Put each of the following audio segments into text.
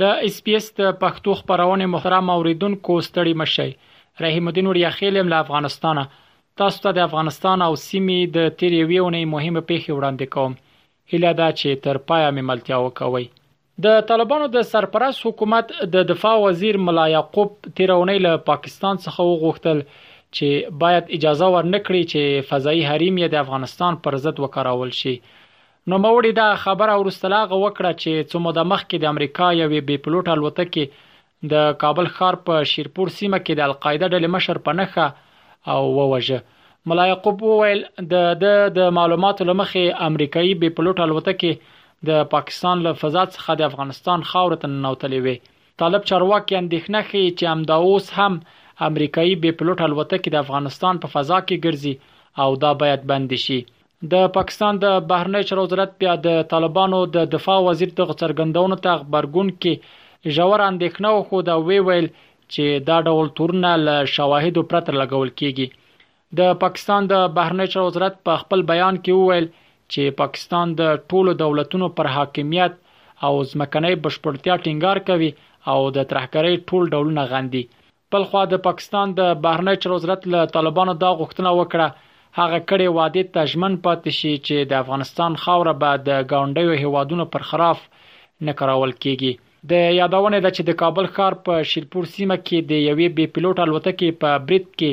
د اس پی اس د پښتو خبرونه محترم اوریدونکو ستړي مشي رحیم الدین وړیا خیلم له افغانستانه تاسو ته د افغانستان او سیمې د تیر یوې اونۍ مهمه پیښه وړاندې کوم هیله ده چې تر پایه مې ملتیا وکوي د طالبانو د سرپرست حکومت د دفاع وزیر ملا یعقوب تیرونی له پاکستان څخه وغوښتل چې باید اجازه ورنکړي چې فضایي حریم یې د افغانستان پر ضد وکارول شي نوموړي دغه خبره وروسته له هغه وکړه چې څو موده مخکې د امریکا یوې بې پلوټه الوتکې د کابل ښار په شیرپور سیمه کې د القاعده ډلې مشر په نښه او ووژه. ملا یعقوب وویل، د ده د معلوماتو له مخې امریکايي بې پلوټه الوتکې د پاکستان له فضا څخه د افغانستان خاورو ته ننوتلې وې. طالب چارواکي اندېښنه ښيي چې همدا اوس هم امریکايي بې پلوټه الوتکې د افغانستان په فضا کې ګرځي او دا باید بندې شي. د پاکستان د بهرنیو چارو وزارت بیا د طالبانو د دفاع وزیر دغو څرګندونو ته غبرګون کې ژوره اندېښنه وښوده او ویې ویل چې دا ډول تورونه له شواهدو پرته لګول کېږي. د پاکستان د بهرنیو چارو وزارت په خپل بیان کې وویل چې پاکستان د ټولو دولتونو پر حاکمیت او ځمکنۍ بشپړتیا ټینګار کوي او د ترهګرۍ ټول ډولونه غندي بل خوا د پاکستان د بهرنی چارو وزارت له طالبانو دا غوښتنه وکړه هغه کړې وعدې ته ژمن پاتې شي چې د افغانستان خاوره به د ګاونډیو هیوادونو پر خلاف نه کارول کیږي د یادونې ده چې د کابل ښار په شیرپور سیمه کې د یوې بې پیلوټ الوتکې په برید کې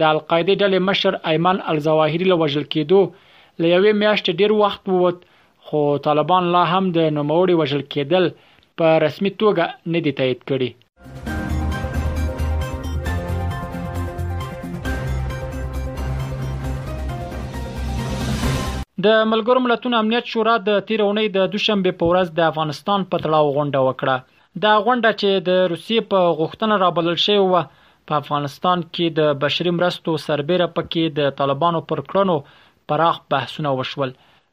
د القاعده ډلې مشر ایمن الظواهری له وژل کېدو له یوې میاشتې ډیر وخت ووت خو طالبان لا هم د نوموړي وژل کېدل په رسمي توګه نه دي تایید کړي. د ملګرو ملتونو امنیت شورا د تیر اونۍ د دوشنبه په ورځ د افغانستان په تړاو غونډه وکړه دا غونډه چې د روسیې په غوښتنه رابلل شوې و په افغانستان کې د بشري مرستو سربېره پکې د طالبانو پر کړنو پراخ بحثونه وشول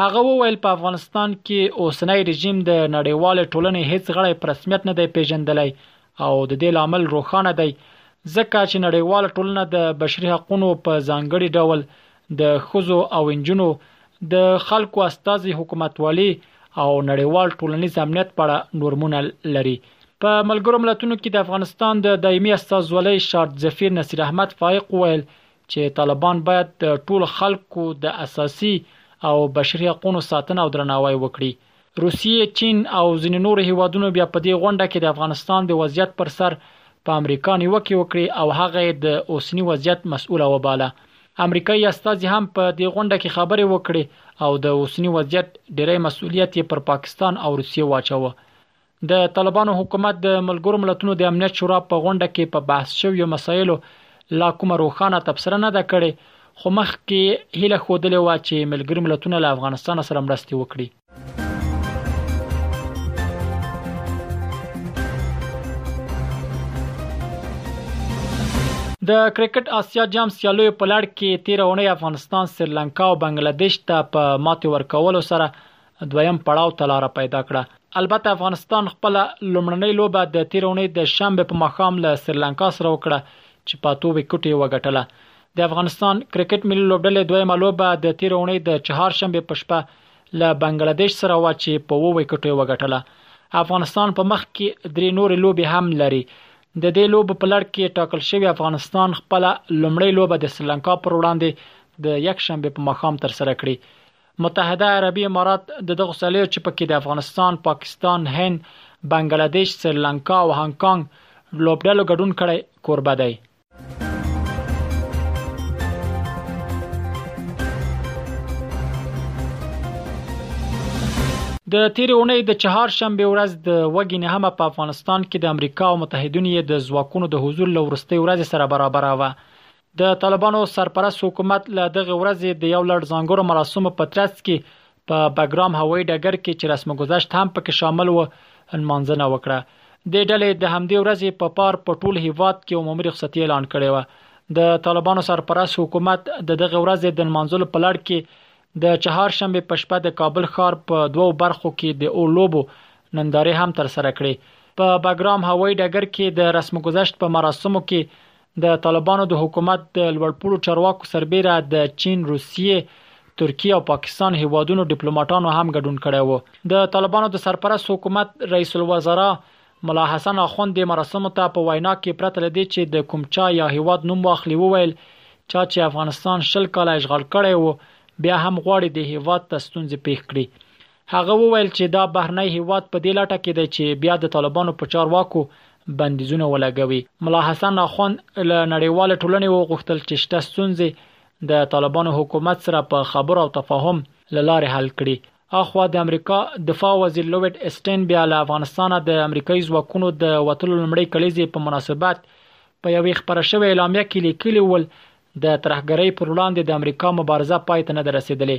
هغه وویل په افغانستان کې اوسنی رژیم د نړیوالې ټولنې هیڅ غړی په رسمیت نه دی پیژندلی او د دې لامل روښانه دی ځکه چې نړیواله ټولنه د بشري حقوقو په ځانګړي ډول د ښځو او انجونو د خلکو استازي حکومتوالي او نړیوال ټولنیز امنیت په اړه نورمونه لري په ملګرو ملتونو کې د افغانستان د دایمي استازولۍ شارت زفیر نصیر احمد فائق وویل چې طالبان باید د ټولو خلکو د اساسي او بشري حقونو ساتنه او درناوی وکړي. روسیې، چین او ځینې نورو هېوادونو بیا په دې غونډه کې د افغانستان د وضعیت پر سر په امریکا نیوکې وکړې او هغه یې د اوسني وضعیت مسؤله وباله. امریکايي استازي هم په دې غونډه کې خبرې وکړې او د اوسني وضعیت ډېری مسؤلیت یې پر پاکستان او روسیې واچوه. د طالبانو حکومت د ملګرو ملتونو د امنیت شورا په غونډه کې په بحث شویو مسایلو لا کومه روښانه تبصره نه ده کړې خو مخکې هیله خودلې و چې ملګري ملتونه له افغانستان سره مرستې وکړي د کرکټ اسیا جام سیالیو په لړ کې 13 اونۍ افغانستان سریلانکا او بنگلاديش ته په ماتې ورکولو سره دویم پړاو ته لاره پیدا کړه. البته افغانستان خپله لومړنۍ لوبه د تېرې اونۍ د شنبې په ماښام له سریلانکا سره وکړه چې په اتو ویکټو یې وګټله. د افغانستان کرکټ ملي لوبډلې دویمه لوبه د تېرې اونۍ د چهارشنبې په شپه له بنګله دېش سره وه چې په اوو ویکټو یې وګټله. افغانستان په مخ کې درې نورې لوبې هم لري. د دې لوبو په لړ کې ټاکل شوې افغانستان خپله لومړۍ لوبه د سریلانکا پر وړاندې د یکشنبې په ماښام ترسره کړي. متحده عربي امارات د دغو سلیو چې پکې د افغانستان، پاکستان، هند، بنګله دیش، سریلانکا او هانګ کانګ لوبډلو ګډون کړی، کوربه دی. د تیرې اونۍ د چهار شنبې ورځ د وږي نهمه په افغانستان کې د امریکا او متحدینو یې د ځواکونو د حضور له وروستۍ ورځې سره برابره وه. د طالبانو سرپرست حکومت له دغه ورځې د یو لړ ځانګړو مراسمو په ترڅ کې په بګرام هوایي ډګر کې چې رسم ګذشت هم پکې شامل و نمانځنه وکړه دې ډلې د همدې ورځې په پار په ټول هیواد کې عمومي رخصتي اعلان کړې و د طالبانو سرپرست حکومت د دغه ورځې د نمانځلو په لړ کې د چهار شنبه په شپه د کابل ښار په دوو برخو کې د او لوبو نندارې هم تر سره کړې په بګرام هوایي ډګر کې د رسم گذشت په مراسمو کې د طالبانو د حکومت د لوړپوړو چارواکو سربېره د چین، روسیې، ترکیې او پاکستان هیوادونو ډیپلوماټانو هم ګډون کړی و. د طالبانو د سرپرست حکومت رئیس الوزرا ملا حسن اخوند دې مراسمو ته په وینا کې پرته له دې چې د کوم چا یا هیواد نوم واخلي وویل، چا چې افغانستان شل کاله اشغال کړی و، بیا هم غواړي دې هیواد ته ستونزې پېښ کړي. هغه وویل چې دا بهرنی هیواد په دې لټه کې دی چې بیا د طالبانو په چارواکو بندیزونه ولګوي. ملا حسن اخوند له نړیوالې ټولنې وغوښتل چې شته ستونزې د طالبانو حکومت سره په خبرو او تفاهم له لارې حل کړي. اخوا د امریکا دفاع وزیر لویډ اسټین بیا له افغانستانه د امریکایي ځواکونو د وتلو لومړۍ کلیزې په مناسبت په یوې خپره شوې اعلامیه کې لیکلي ول، د ترهګرۍ پر وړاندې د امریکا مبارزه پای ته نه ده رسېدلې.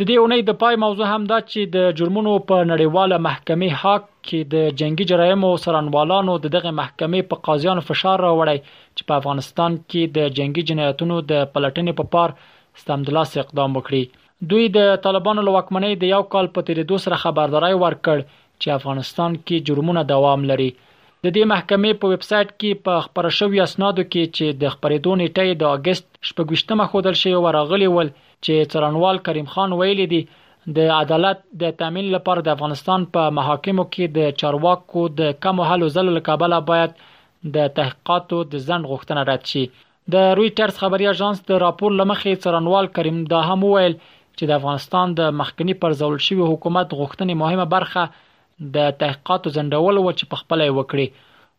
د دې اونۍ د پای موضوع هم دا چې د جرمونو په نړیواله محکمه هاک کې د جنگي جرایمو سرانوالانو د دغه محکمې په قاضیانو فشار راوړی چې په افغانستان کې د جنگي جنایتونو د پلټنې په پار سمدلاسه اقدام وکړي دوی د طالبانو له واکمنۍ د یو کال په تېرېدو سره خبرداری ورکړ چې افغانستان کې جرمونه دوام لري. د دې محکمې په ویب سایټ کې په خپره شویو اسنادو کې چې د خپرېدو نېټه یې د اګست شپږ ویشت مه ښودل شوې وه، راغلي ول چې څارنوال کریم خان ویلي دي، د عدالت د تأمین لپاره د افغانستان په محاکمو کې د چارواکو د کمو هلو ځلو له کبله باید د تحقیقاتو د ځنډ غوښتنه رد شي. د رویټرز خبري اژانس د راپور له مخې څارنوال کریم دا هم وویل چې د افغانستان د مخکني پرځول شوي حکومت غوښتنې مهمه برخه د تحقیقاتو ځنډول و چې په خپله یې وکړي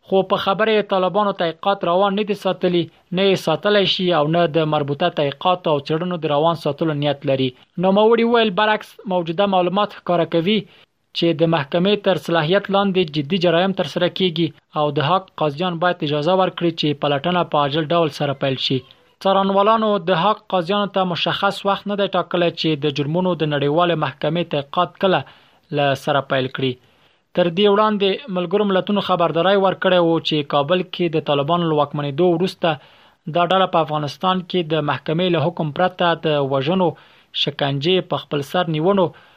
خو په خبره یې طالبانو تحقیقات روان نه دي ساتلي نه یې ساتلی شي او نه د مربوطه تحقیقاتو او څېړنو د روان ساتلو نیت لري نوموړي وویل برعکس موجوده معلومات ښکاره کوي چې د محکمې تر صلاحیت لاندې جدي جرایم تر سره کیږي او د هاک قاضیان باید اجازه ورکړي چې پلټنه په عاجل ډول سره پیل شي. څارنوالانو د هاک قاضیانو ته مشخص وخت نه دی ټاکلی چې د جرمونو د نړیوالې محکمې تحقیقات کله له سره پیل کړي. تر دې وړاندې ملګرو ملتونو خبرداری ورکړی و چې کابل کې د طالبانو له واکمنېدو وروسته دا ډله په افغانستان کې د محکمې له حکم پرته د وژنو، شکنجې، په خپل سر نیونو